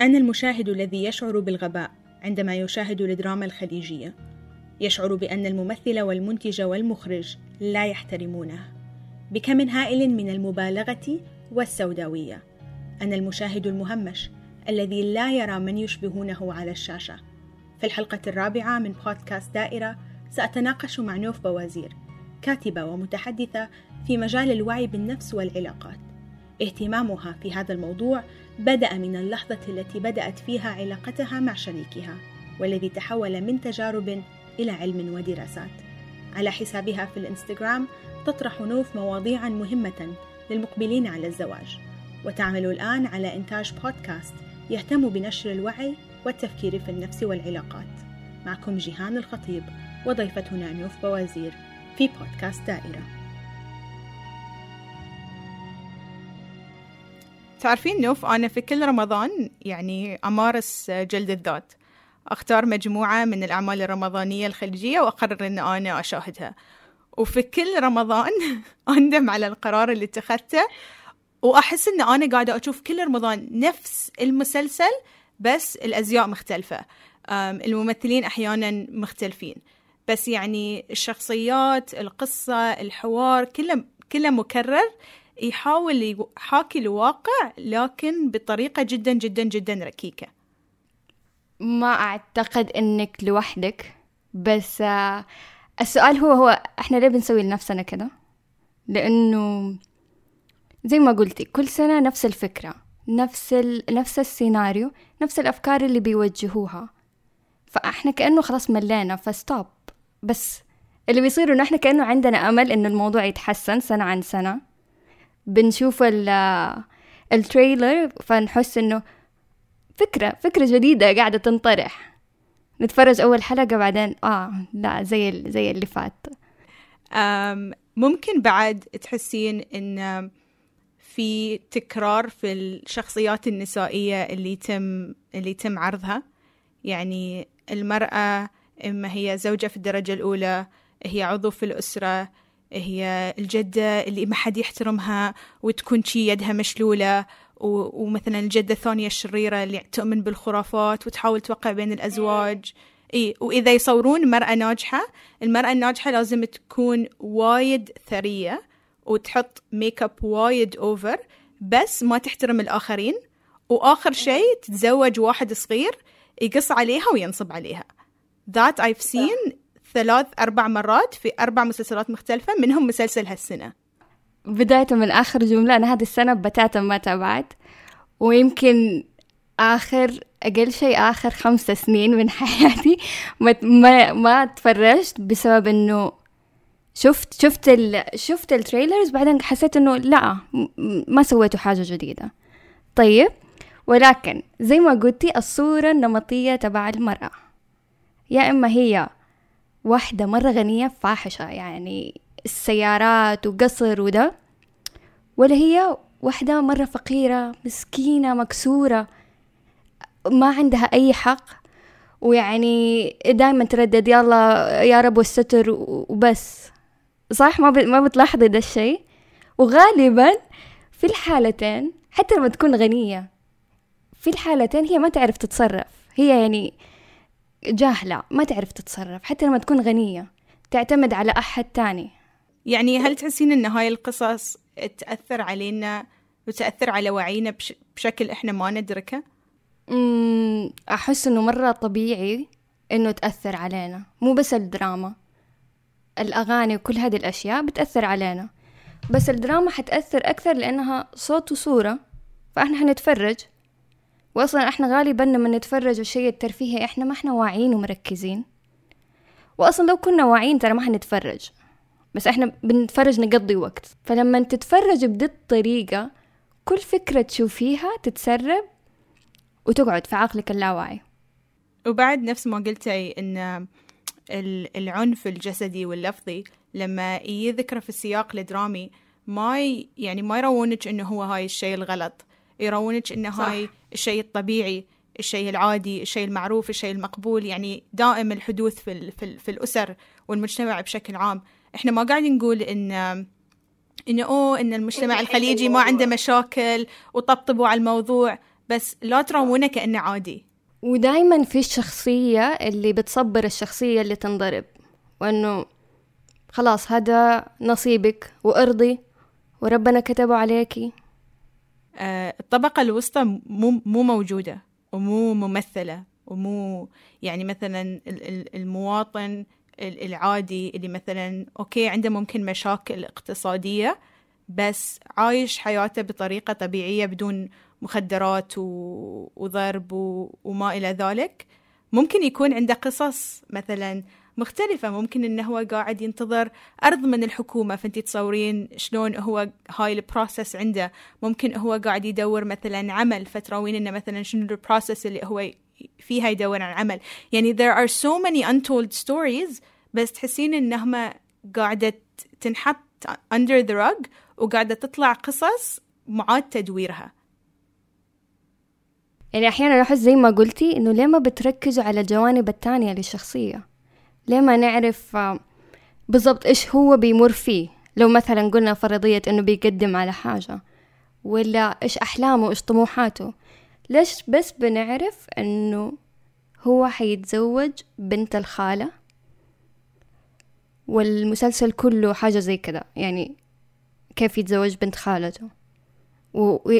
أنا المشاهد الذي يشعر بالغباء عندما يشاهد الدراما الخليجية. يشعر بأن الممثل والمنتج والمخرج لا يحترمونه. بكم هائل من المبالغة والسوداوية. أنا المشاهد المهمش الذي لا يرى من يشبهونه على الشاشة. في الحلقة الرابعة من بودكاست دائرة سأتناقش مع نوف بوازير كاتبة ومتحدثة في مجال الوعي بالنفس والعلاقات. اهتمامها في هذا الموضوع بدأ من اللحظة التي بدأت فيها علاقتها مع شريكها والذي تحول من تجارب إلى علم ودراسات. على حسابها في الإنستغرام تطرح نوف مواضيعا مهمة للمقبلين على الزواج وتعمل الآن على إنتاج بودكاست يهتم بنشر الوعي والتفكير في النفس والعلاقات. معكم جيهان الخطيب وضيفتنا نوف بوازير في بودكاست دائرة. تعرفين نوف أنا في كل رمضان يعني أمارس جلد الذات. أختار مجموعة من الأعمال الرمضانية الخليجية وأقرر أن أنا أشاهدها. وفي كل رمضان أندم على القرار اللي اتخذته وأحس أن أنا قاعدة أشوف كل رمضان نفس المسلسل بس الأزياء مختلفة. الممثلين أحيانا مختلفين. بس يعني الشخصيات القصة الحوار كله كله مكرر. يحاول يحاكي الواقع لكن بطريقة جدا جدا جدا ركيكة. ما أعتقد إنك لوحدك بس آه، السؤال هو هو إحنا ليه بنسوي لنفسنا كده؟ لأنه زي ما قلتي كل سنة نفس الفكرة نفس ال... نفس السيناريو نفس الأفكار اللي بيوجهوها. فإحنا كأنه خلاص ملينا فستوب. بس اللي بيصير إنه إحنا كأنه عندنا أمل إنه الموضوع يتحسن سنة عن سنة. بنشوف ال التريلر فنحس إنه فكرة فكرة جديدة قاعدة تنطرح. نتفرج أول حلقة بعدين آه لا زي زي اللي فات. ممكن بعد تحسين إن في تكرار في الشخصيات النسائية اللي يتم اللي يتم عرضها. يعني المرأة إما هي زوجة في الدرجة الأولى هي عضو في الأسرة هي الجدة اللي ما حد يحترمها وتكون شي يدها مشلولة ومثلا الجدة الثانية الشريرة اللي تؤمن بالخرافات وتحاول توقع بين الأزواج. إيه وإذا يصورون مرأة ناجحة المرأة الناجحة لازم تكون وايد ثرية وتحط make up وايد over بس ما تحترم الآخرين. وآخر شيء تتزوج واحد صغير يقص عليها وينصب عليها. That I've seen ثلاث أربع مرات في أربع مسلسلات مختلفة منهم مسلسل هالسنة. بداية من آخر جملة أنا هذه السنة بتاتا ما تابعت ويمكن آخر أقل شيء آخر خمسة سنين من حياتي ما ما, ما تفرجت بسبب إنه شفت شفت ال شفت التريلرز بعدين حسيت إنه لا ما سويتوا حاجة جديدة. طيب ولكن زي ما قلتي الصورة النمطية تبع المرأة. يا إما هي واحدة مرة غنية فاحشة يعني السيارات وقصر وده. ولا هي واحدة مرة فقيرة مسكينة مكسورة ما عندها أي حق. ويعني دايما تردد يلا يا رب والستر وبس. صح؟ ما ما بتلاحظي ده الشيء؟ وغالبا في الحالتين حتى لما تكون غنية في الحالتين هي ما تعرف تتصرف. هي يعني جاهلة ما تعرف تتصرف حتى لما تكون غنية تعتمد على أحد تاني. يعني هل تحسين أن هاي القصص تأثر علينا وتأثر على وعينا بش بشكل إحنا ما ندركه؟ أحس إنه مرة طبيعي إنه تأثر علينا مو بس الدراما. الأغاني وكل هذه الأشياء بتأثر علينا. بس الدراما حتأثر أكثر لأنها صوت وصورة فإحنا حنتفرج. وأصلا إحنا غالبا لما نتفرج الشيء الترفيهي إحنا ما إحنا واعيين ومركزين. وأصلا لو كنا واعيين ترى ما حنتفرج. بس إحنا بنتفرج نقضي وقت. فلما تتفرج بدي الطريقة كل فكرة تشوفيها تتسرب وتقعد في عقلك اللاواعي. وبعد نفس ما قلتي إن العنف الجسدي واللفظي لما يذكر في السياق الدرامي ما يعني ما يرونك إنه هو هاي الشيء الغلط. يرونك انه صح. هاي الشيء الطبيعي الشيء العادي الشيء المعروف الشيء المقبول يعني دائم الحدوث في, ال في, ال في الأسر والمجتمع بشكل عام. إحنا ما قاعدين نقول إن انه أوه إن المجتمع الخليجي ما عنده مشاكل وطبطبوا على الموضوع بس لا تراونه كأنه عادي. ودايما في الشخصية اللي بتصبر الشخصية اللي تنضرب وأنه خلاص هذا نصيبك وأرضي وربنا كتبه عليكي. الطبقة الوسطى مو مو موجودة ومو ممثلة ومو يعني مثلا المواطن العادي اللي مثلا أوكي عنده ممكن مشاكل اقتصادية بس عايش حياته بطريقة طبيعية بدون مخدرات وضرب وما إلى ذلك. ممكن يكون عنده قصص مثلا مختلفة. ممكن إنه هو قاعد ينتظر أرض من الحكومة. فأنت تصورين شلون هو هاي ال process عنده. ممكن هو قاعد يدور مثلا عمل. فتراوين إنه مثلا شنو ال process اللي هو فيها يدور عن عمل. يعني there are so many untold stories. بس تحسين إنهم قاعدة تنحط under the rug وقاعدة تطلع قصص معاد تدويرها. يعني أحيانا أحس زي ما قلتي إنه ليه ما بتركزوا على الجوانب التانية للشخصية؟ ليه ما نعرف آه، بالضبط إيش هو بيمر فيه؟ لو مثلا قلنا فرضية إنه بيقدم على حاجة ولا إيش أحلامه إيش طموحاته؟ ليش بس بنعرف إنه هو حيتزوج بنت الخالة؟ والمسلسل كله حاجة زي كده يعني كيف يتزوج بنت خالته؟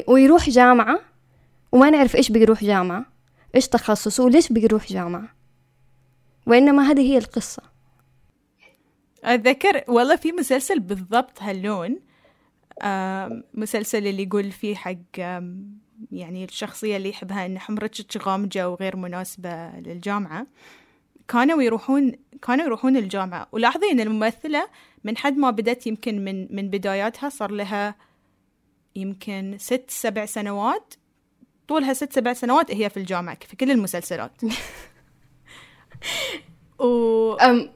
ويروح جامعة وما نعرف إيش بيروح جامعة إيش تخصصه وليش بيروح جامعة؟ وإنما هذه هي القصة. أتذكر والله في مسلسل بالضبط هاللون مسلسل اللي يقول فيه حق يعني الشخصية اللي يحبها إن حمرتك غامجة وغير مناسبة للجامعة. كانوا يروحون كانوا يروحون الجامعة. ولاحظي إن الممثلة من حد ما بدت يمكن من من بداياتها صار لها يمكن ست سبع سنوات. طولها ست سبع سنوات هي في الجامعة في كل المسلسلات. و um,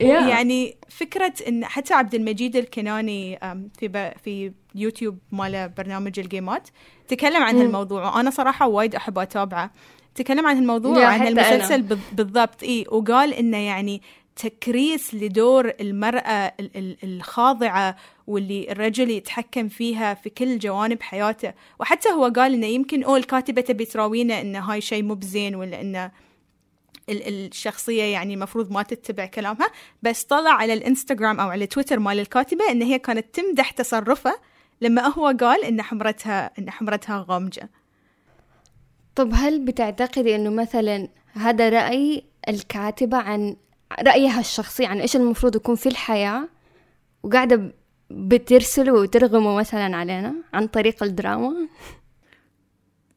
yeah. يعني فكرة إن حتى عبد المجيد الكناني في في يوتيوب ماله برنامج الجيمات تكلم عن هالموضوع. وأنا صراحة وايد أحب أتابعه. تكلم عن الموضوع وعن المسلسل أنا. بالضبط. إيه وقال إنه يعني تكريس لدور المرأة الخاضعة واللي الرجل يتحكم فيها في كل جوانب حياته. وحتى هو قال إنه يمكن أو الكاتبة تبي تراوينا إنه هاي شيء مو بزين ولا إنه الشخصية يعني المفروض ما تتبع كلامها بس طلع على الإنستغرام أو على تويتر مال الكاتبة إن هي كانت تمدح تصرفه لما هو قال إن حمرتها إن حمرتها غامجة. طب هل بتعتقدي إنه مثلا هذا رأي الكاتبة عن رأيها الشخصي عن إيش المفروض يكون في الحياة وقاعدة بترسلوا وترغموا مثلا علينا عن طريق الدراما؟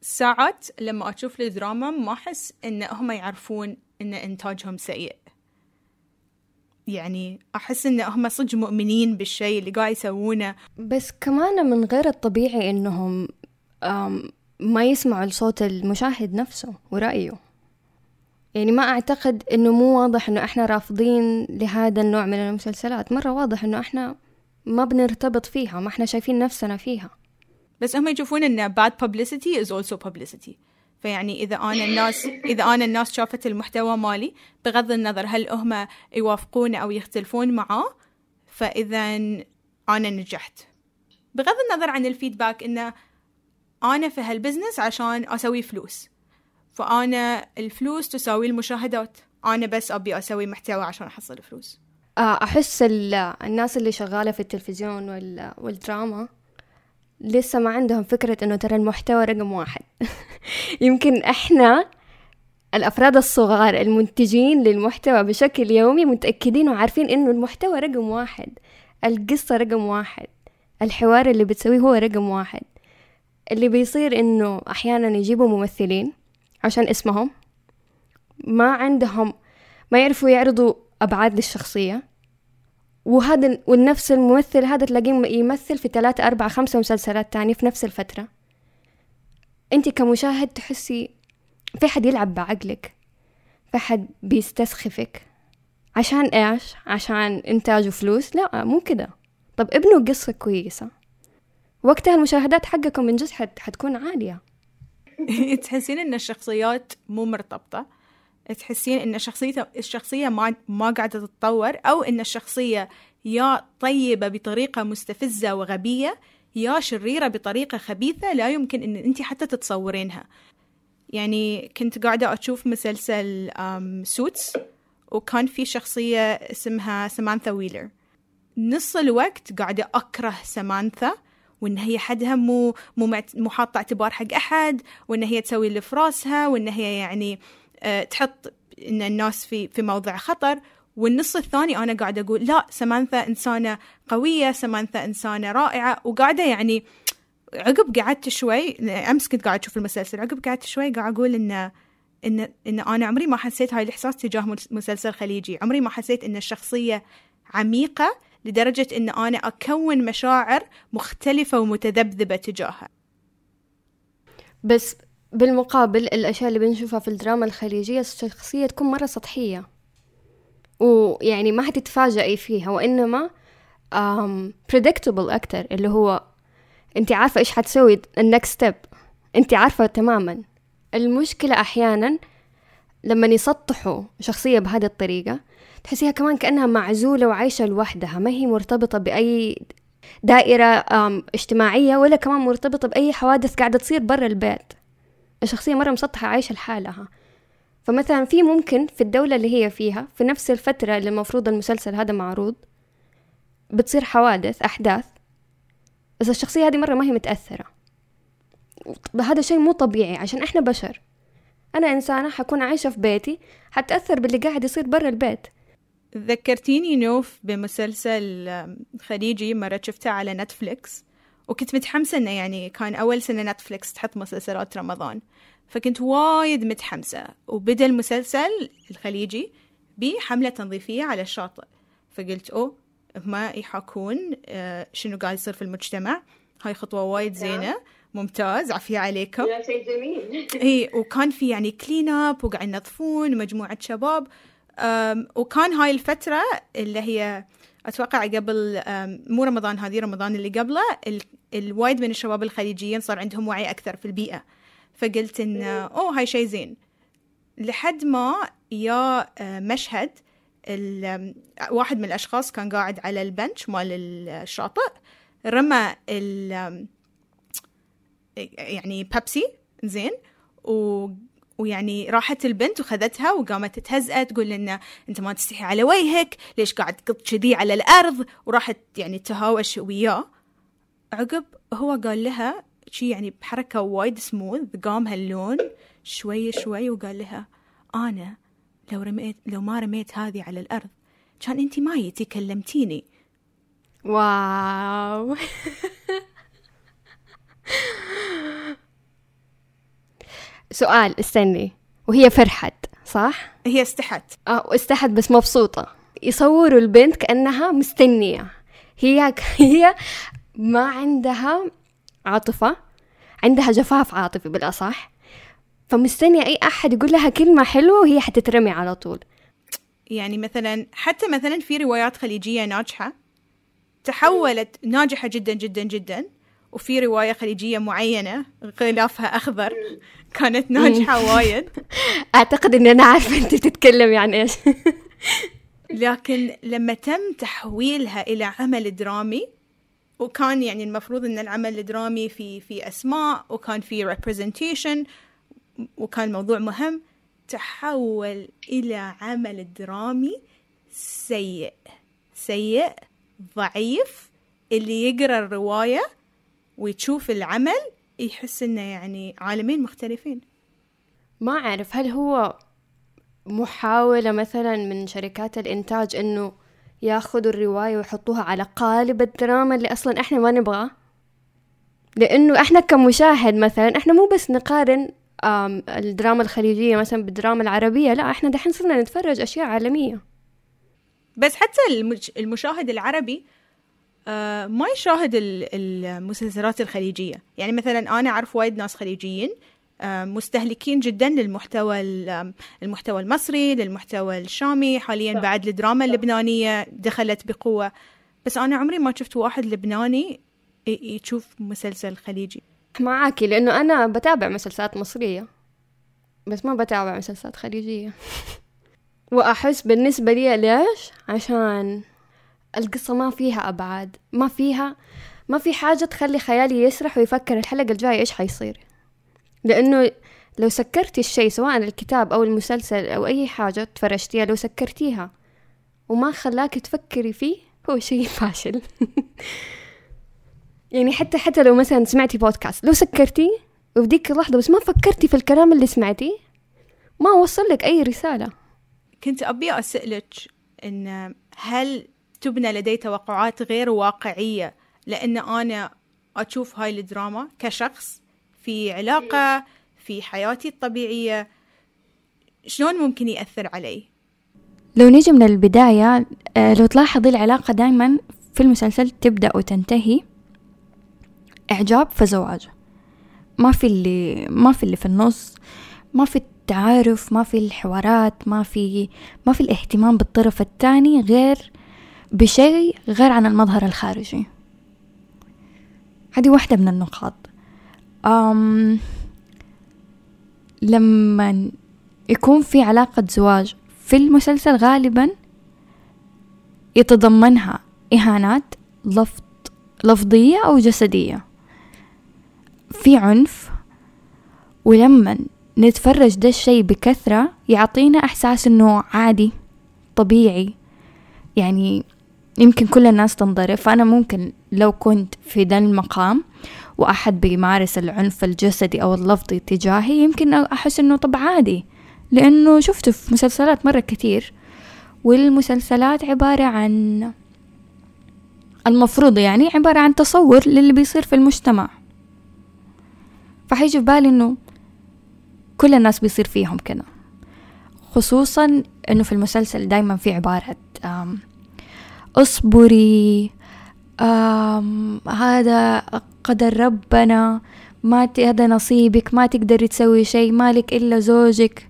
ساعات لما أشوف الدراما ما أحس إن هم يعرفون إن إنتاجهم سيء. يعني أحس إن هم صدق مؤمنين بالشيء اللي قاعد يسوونه. بس كمان من غير الطبيعي إنهم ما يسمعوا لصوت المشاهد نفسه ورأيه. يعني ما أعتقد إنه مو واضح إنه إحنا رافضين لهذا النوع من المسلسلات. مرة واضح إنه إحنا ما بنرتبط فيها ما إحنا شايفين نفسنا فيها. بس هم يشوفون إن bad publicity is also publicity. فيعني إذا أنا الناس إذا أنا الناس شافت المحتوى مالي بغض النظر هل هم يوافقون أو يختلفون معاه فاذا أنا نجحت. بغض النظر عن الفيدباك انه أنا في هالبزنس عشان أسوي فلوس. فأنا الفلوس تساوي المشاهدات. أنا بس أبي أسوي محتوى عشان أحصل فلوس. آه، أحس الناس اللي شغالة في التلفزيون والدراما لسه ما عندهم فكرة إنه ترى المحتوى رقم واحد. يمكن إحنا الأفراد الصغار المنتجين للمحتوى بشكل يومي متأكدين وعارفين إنه المحتوى رقم واحد القصة رقم واحد الحوار اللي بتسويه هو رقم واحد. اللي بيصير إنه أحيانا يجيبوا ممثلين عشان اسمهم ما عندهم ما يعرفوا يعرضوا أبعاد للشخصية. وهذا والنفس الممثل هذا تلاقيه يمثل في ثلاثة أربعة خمسة مسلسلات تانية في نفس الفترة. أنت كمشاهد تحسي في حد يلعب بعقلك في حد بيستسخفك. عشان إيش؟ عشان إنتاج وفلوس؟ لا مو كده. طب ابنوا قصة كويسة. وقتها المشاهدات حقكم من جد حتكون عالية. تحسين إن الشخصيات مو مرتبطة. تحسين إن شخصيته الشخصية ما ما قاعدة تتطور أو إن الشخصية يا طيبة بطريقة مستفزة وغبية يا شريرة بطريقة خبيثة لا يمكن أن أنت حتى تتصورينها. يعني كنت قاعدة أشوف مسلسل سوتس وكان في شخصية اسمها سمانثا ويلر نص الوقت قاعدة أكره سمانثا وإن هي حدها مو مو حاطة اعتبار حق أحد وإن هي تسوي اللي في راسها وإن هي يعني أه تحط إن الناس في في موضع خطر. والنص الثاني أنا قاعدة أقول لا سمانثا إنسانة قوية سمانثا إنسانة رائعة. وقاعدة يعني عقب قعدت شوي أمس كنت قاعدة أشوف المسلسل عقب قعدت شوي قاعدة أقول إن إن إن أنا عمري ما حسيت هاي الإحساس تجاه مسلسل خليجي. عمري ما حسيت إن الشخصية عميقة لدرجة إن أنا أكون مشاعر مختلفة ومتذبذبة تجاهها. بس بالمقابل الأشياء اللي بنشوفها في الدراما الخليجية الشخصية تكون مرة سطحية. ويعني ما حتتفاجئي فيها وإنما um, predictable أكتر اللي هو أنت عارفة إيش حتسوي ال next step أنت عارفة تماما. المشكلة أحيانا لما يسطحوا شخصية بهذه الطريقة تحسيها كمان كأنها معزولة وعايشة لوحدها ما هي مرتبطة بأي دائرة اجتماعية ولا كمان مرتبطة بأي حوادث قاعدة تصير برا البيت. الشخصية مرة مسطحة عايشة لحالها. فمثلا في ممكن في الدولة اللي هي فيها في نفس الفترة اللي المفروض المسلسل هذا معروض بتصير حوادث أحداث. بس الشخصية هذه مرة ما هي متأثرة. هذا شيء مو طبيعي عشان إحنا بشر. أنا إنسانة حكون عايشة في بيتي حتأثر باللي قاعد يصير برا البيت. ذكرتيني نوف بمسلسل خليجي مرة شفته على نتفليكس. وكنت متحمسة إنه يعني كان أول سنة نتفليكس تحط مسلسلات رمضان. فكنت وايد متحمسة. وبدأ المسلسل الخليجي بحملة تنظيفية على الشاطئ. فقلت أوه ما يحاكون آه، شنو قاعد يصير في المجتمع. هاي خطوة وايد زينة. ممتاز عافية عليكم. شيء جميل. إي وكان في يعني clean up وقاعد ينظفون مجموعة شباب. وكان هاي الفترة اللي هي أتوقع قبل مو رمضان هذه رمضان اللي قبله الوايد من الشباب الخليجيين صار عندهم وعي أكثر في البيئة. فقلت إن أوه هاي شيء زين. لحد ما يا مشهد واحد من الأشخاص كان قاعد على البنش مال الشاطئ رمى ال يعني بيبسي زين و ويعني راحت البنت وخذتها وقامت تهزأ تقول لنا أنت ما تستحي على وجهك ليش قاعد تقط كذي على الأرض؟ وراحت يعني تهاوش وياه. عقب هو قال لها شي يعني بحركة وايد سموث قام هاللون شوي شوي وقال لها أنا لو رميت لو ما رميت هذه على الأرض كان أنت ما جيتي كلمتيني. واو. سؤال استني. وهي فرحت صح؟ هي استحت. آه واستحت بس مبسوطة. يصوروا البنت كأنها مستنية. هي هي ما عندها عاطفة عندها جفاف عاطفي بالأصح. فمستنية أي أحد يقول لها كلمة حلوة وهي حتترمي على طول. يعني مثلا حتى مثلا في روايات خليجية ناجحة تحولت ناجحة جدا جدا جدا وفي رواية خليجية معينة غلافها أخضر كانت ناجحة وايد. أعتقد إن أنا عارفة أنت تتكلم عن إيش. لكن لما تم تحويلها إلى عمل درامي وكان يعني المفروض إن العمل الدرامي في في أسماء وكان في representation وكان الموضوع مهم. تحول إلى عمل درامي سيء سيء ضعيف اللي يقرأ الرواية ويشوف العمل يحس إنه يعني عالمين مختلفين. ما أعرف هل هو محاولة مثلا من شركات الإنتاج إنه ياخذوا الرواية ويحطوها على قالب الدراما اللي أصلا إحنا ما نبغاه. لأنه إحنا كمشاهد مثلا إحنا مو بس نقارن الدراما الخليجية مثلا بالدراما العربية لا إحنا دحين صرنا نتفرج أشياء عالمية. بس حتى المشاهد العربي آه ما يشاهد المسلسلات الخليجية. يعني مثلا أنا أعرف وايد ناس خليجيين مستهلكين جدا للمحتوى المحتوى المصري للمحتوى الشامي. حاليا بعد الدراما اللبنانية دخلت بقوة. بس أنا عمري ما شفت واحد لبناني يشوف مسلسل خليجي. معاكي لأنه أنا بتابع مسلسلات مصرية. بس ما بتابع مسلسلات خليجية. وأحس بالنسبة لي ليش؟ عشان القصة ما فيها أبعاد. ما فيها ما في حاجة تخلي خيالي يسرح ويفكر الحلقة الجاية إيش حيصير. لأنه لو سكرتي الشيء سواء الكتاب أو المسلسل أو أي حاجة تفرجتيها لو سكرتيها وما خلاك تفكري فيه هو شيء فاشل. يعني حتى حتى لو مثلا سمعتي بودكاست لو سكرتي وفي ديك اللحظة بس ما فكرتي في الكلام اللي سمعتيه ما وصل لك أي رسالة. كنت أبي أسألك إن هل تبنى لدي توقعات غير واقعية؟ لأن أنا أشوف هاي الدراما كشخص في علاقة في حياتي الطبيعية. شلون ممكن يأثر علي؟ لو نيجي من البداية آه، لو تلاحظي العلاقة دايما في المسلسل تبدأ وتنتهي إعجاب فزواج ما في اللي ما في اللي في النص ما في التعارف ما في الحوارات ما في ما في الاهتمام بالطرف الثاني غير بشيء غير عن المظهر الخارجي. هذه واحدة من النقاط. أم لما يكون في علاقة زواج في المسلسل غالبا يتضمنها إهانات لفظ لفظية أو جسدية. في عنف ولما نتفرج ده الشي بكثرة يعطينا إحساس إنه عادي طبيعي. يعني يمكن كل الناس تنضرب فأنا ممكن لو كنت في ذا المقام وأحد بيمارس العنف الجسدي أو اللفظي تجاهي يمكن أحس إنه طب عادي لأنه شفته في مسلسلات مرة كتير والمسلسلات عبارة عن المفروض يعني عبارة عن تصور للي بيصير في المجتمع. فحيجي في بالي إنه كل الناس بيصير فيهم كده خصوصا إنه في المسلسل دايما في عبارة اصبري هذا قدر ربنا ما هذا نصيبك ما تقدري تسوي شيء مالك إلا زوجك.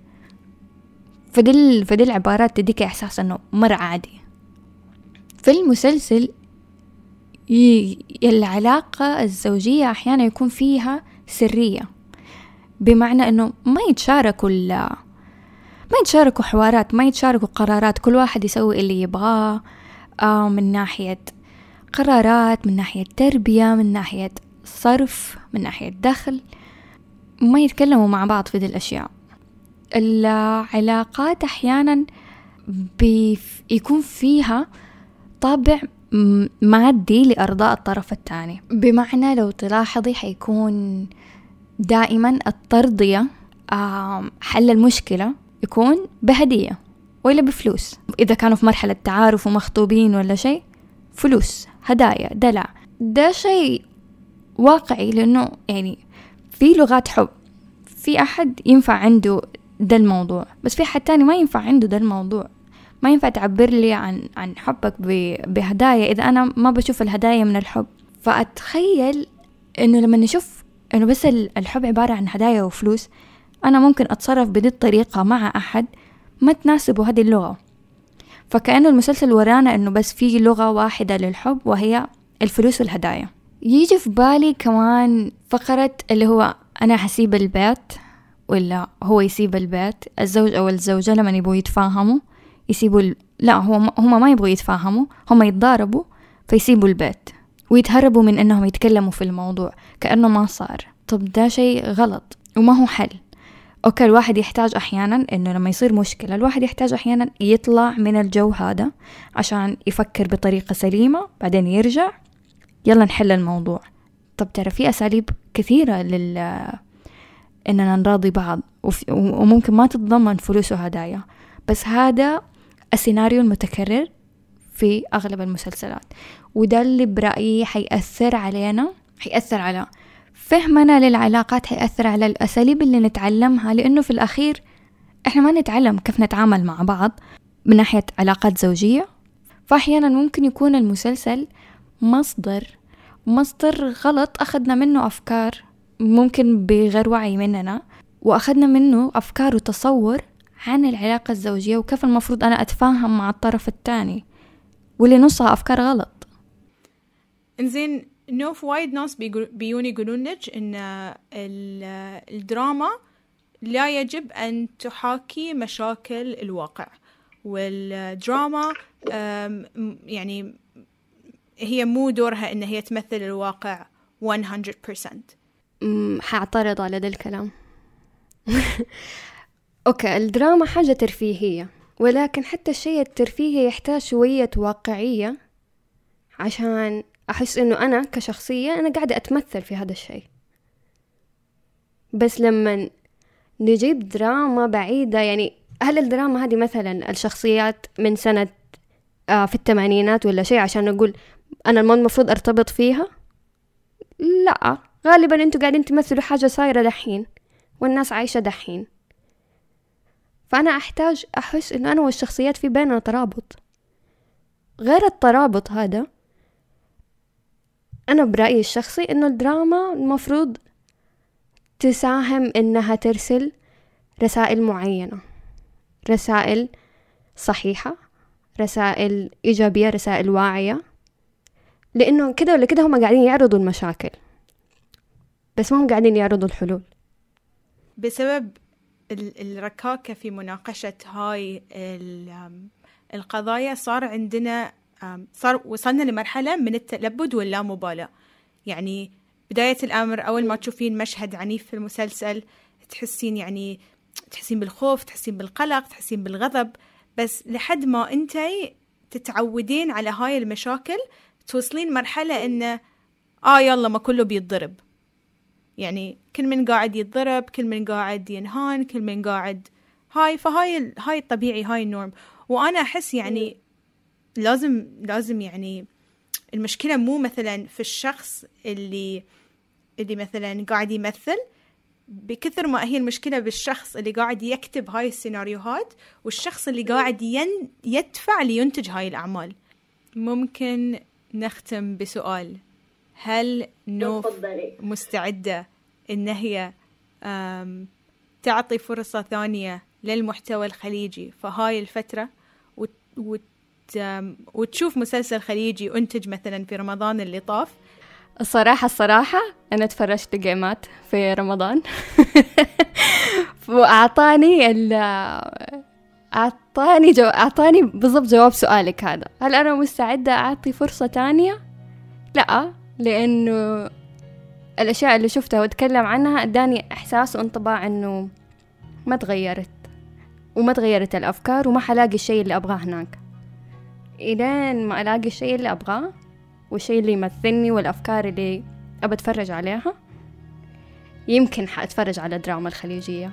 فدي فدي العبارات تديك إحساس إنه مرة عادي. في المسلسل العلاقة الزوجية أحيانا يكون فيها سرية. بمعنى إنه ما يتشاركوا ما يتشاركوا حوارات ما يتشاركوا قرارات كل واحد يسوي اللي يبغاه. من ناحية قرارات من ناحية تربية من ناحية صرف من ناحية دخل ما يتكلموا مع بعض في ذي الأشياء. العلاقات أحيانا بيكون فيها طابع مادي لإرضاء الطرف الثاني. بمعنى لو تلاحظي حيكون دائما الترضية حل المشكلة يكون بهدية ولا بفلوس. إذا كانوا في مرحلة تعارف ومخطوبين ولا شيء فلوس هدايا دلع. ده شيء واقعي لأنه يعني في لغات حب. في أحد ينفع عنده ده الموضوع بس في حد تاني ما ينفع عنده ده الموضوع. ما ينفع تعبر لي عن عن حبك بهدايا إذا أنا ما بشوف الهدايا من الحب. فأتخيل إنه لما نشوف إنه بس الحب عبارة عن هدايا وفلوس أنا ممكن أتصرف بدي الطريقة مع أحد ما تناسبه هذه اللغة. فكأنه المسلسل ورانا إنه بس في لغة واحدة للحب وهي الفلوس والهدايا. يجي في بالي كمان فقرة اللي هو أنا حسيب البيت ولا هو يسيب البيت الزوج أو الزوجة لما يبغوا يتفاهموا يسيبوا ال... لا هو هما ما يبغوا يتفاهموا هما يتضاربوا فيسيبوا البيت ويتهربوا من إنهم يتكلموا في الموضوع كأنه ما صار. طب ده شيء غلط وما هو حل. أوكي الواحد يحتاج أحيانا إنه لما يصير مشكلة الواحد يحتاج أحيانا يطلع من الجو هذا عشان يفكر بطريقة سليمة بعدين يرجع يلا نحل الموضوع. طب ترى في أساليب كثيرة لل إننا نراضي بعض وممكن ما تتضمن فلوس وهدايا بس هذا السيناريو المتكرر في أغلب المسلسلات وده اللي برأيي حيأثر علينا حيأثر على فهمنا للعلاقات حيأثر على الأساليب اللي نتعلمها لأنه في الأخير إحنا ما نتعلم كيف نتعامل مع بعض من ناحية علاقات زوجية فأحيانا ممكن يكون المسلسل مصدر مصدر غلط أخذنا منه أفكار ممكن بغير وعي مننا وأخذنا منه أفكار وتصور عن العلاقة الزوجية وكيف المفروض أنا أتفاهم مع الطرف الثاني واللي نصها أفكار غلط. إنزين نوف وايد ناس بيون يقولون لك إن الدراما لا يجب أن تحاكي مشاكل الواقع. والدراما يعني هي مو دورها إن هي تمثل الواقع 100% أمم، حأعترض على ذا الكلام. أوكي الدراما حاجة ترفيهية ولكن حتى الشيء الترفيهي يحتاج شوية واقعية عشان أحس إنه أنا كشخصية أنا قاعدة أتمثل في هذا الشيء. بس لما نجيب دراما بعيدة يعني هل الدراما هذه مثلا الشخصيات من سنة آه في الثمانينات ولا شيء عشان نقول أنا ما المفروض أرتبط فيها؟ لا غالبا أنتوا قاعدين تمثلوا حاجة صايرة دحين والناس عايشة دحين. فأنا أحتاج أحس إنه أنا والشخصيات في بيننا ترابط. غير الترابط هذا أنا برأيي الشخصي إنه الدراما المفروض تساهم إنها ترسل رسائل معينة. رسائل صحيحة رسائل إيجابية رسائل واعية. لأنه كده ولا كده هم قاعدين يعرضوا المشاكل. بس ما هم قاعدين يعرضوا الحلول. بسبب الركاكة في مناقشة هاي القضايا صار عندنا صار وصلنا لمرحلة من التلبد واللامبالاة. يعني بداية الأمر أول ما تشوفين مشهد عنيف في المسلسل تحسين يعني تحسين بالخوف تحسين بالقلق تحسين بالغضب. بس لحد ما أنتي تتعودين على هاي المشاكل توصلين مرحلة إنه آه يلا ما كله بيتضرب. يعني كل من قاعد يتضرب كل من قاعد ينهان كل من قاعد هاي فهاي هاي الطبيعي هاي النورم. وأنا أحس يعني لازم لازم يعني المشكلة مو مثلا في الشخص اللي اللي مثلا قاعد يمثل بكثر ما هي المشكلة بالشخص اللي قاعد يكتب هاي السيناريوهات والشخص اللي قاعد ين يدفع لينتج هاي الأعمال. ممكن نختم بسؤال. هل نوف مستعدة إن هي تعطي فرصة ثانية للمحتوى الخليجي في هاي الفترة؟ وت وتشوف مسلسل خليجي أنتج مثلا في رمضان اللي طاف. الصراحة الصراحة أنا تفرجت جيمات في رمضان. وأعطاني ال أعطاني جو... أعطاني بالضبط جواب سؤالك هذا. هل أنا مستعدة أعطي فرصة تانية؟ لأ لأنه الأشياء اللي شفتها وأتكلم عنها أداني إحساس وانطباع إنه ما تغيرت وما تغيرت الأفكار وما حلاقي الشيء اللي أبغاه هناك. إلين ما ألاقي الشيء اللي أبغاه والشيء اللي يمثلني والأفكار اللي أبى أتفرج عليها يمكن حأتفرج على الدراما الخليجية.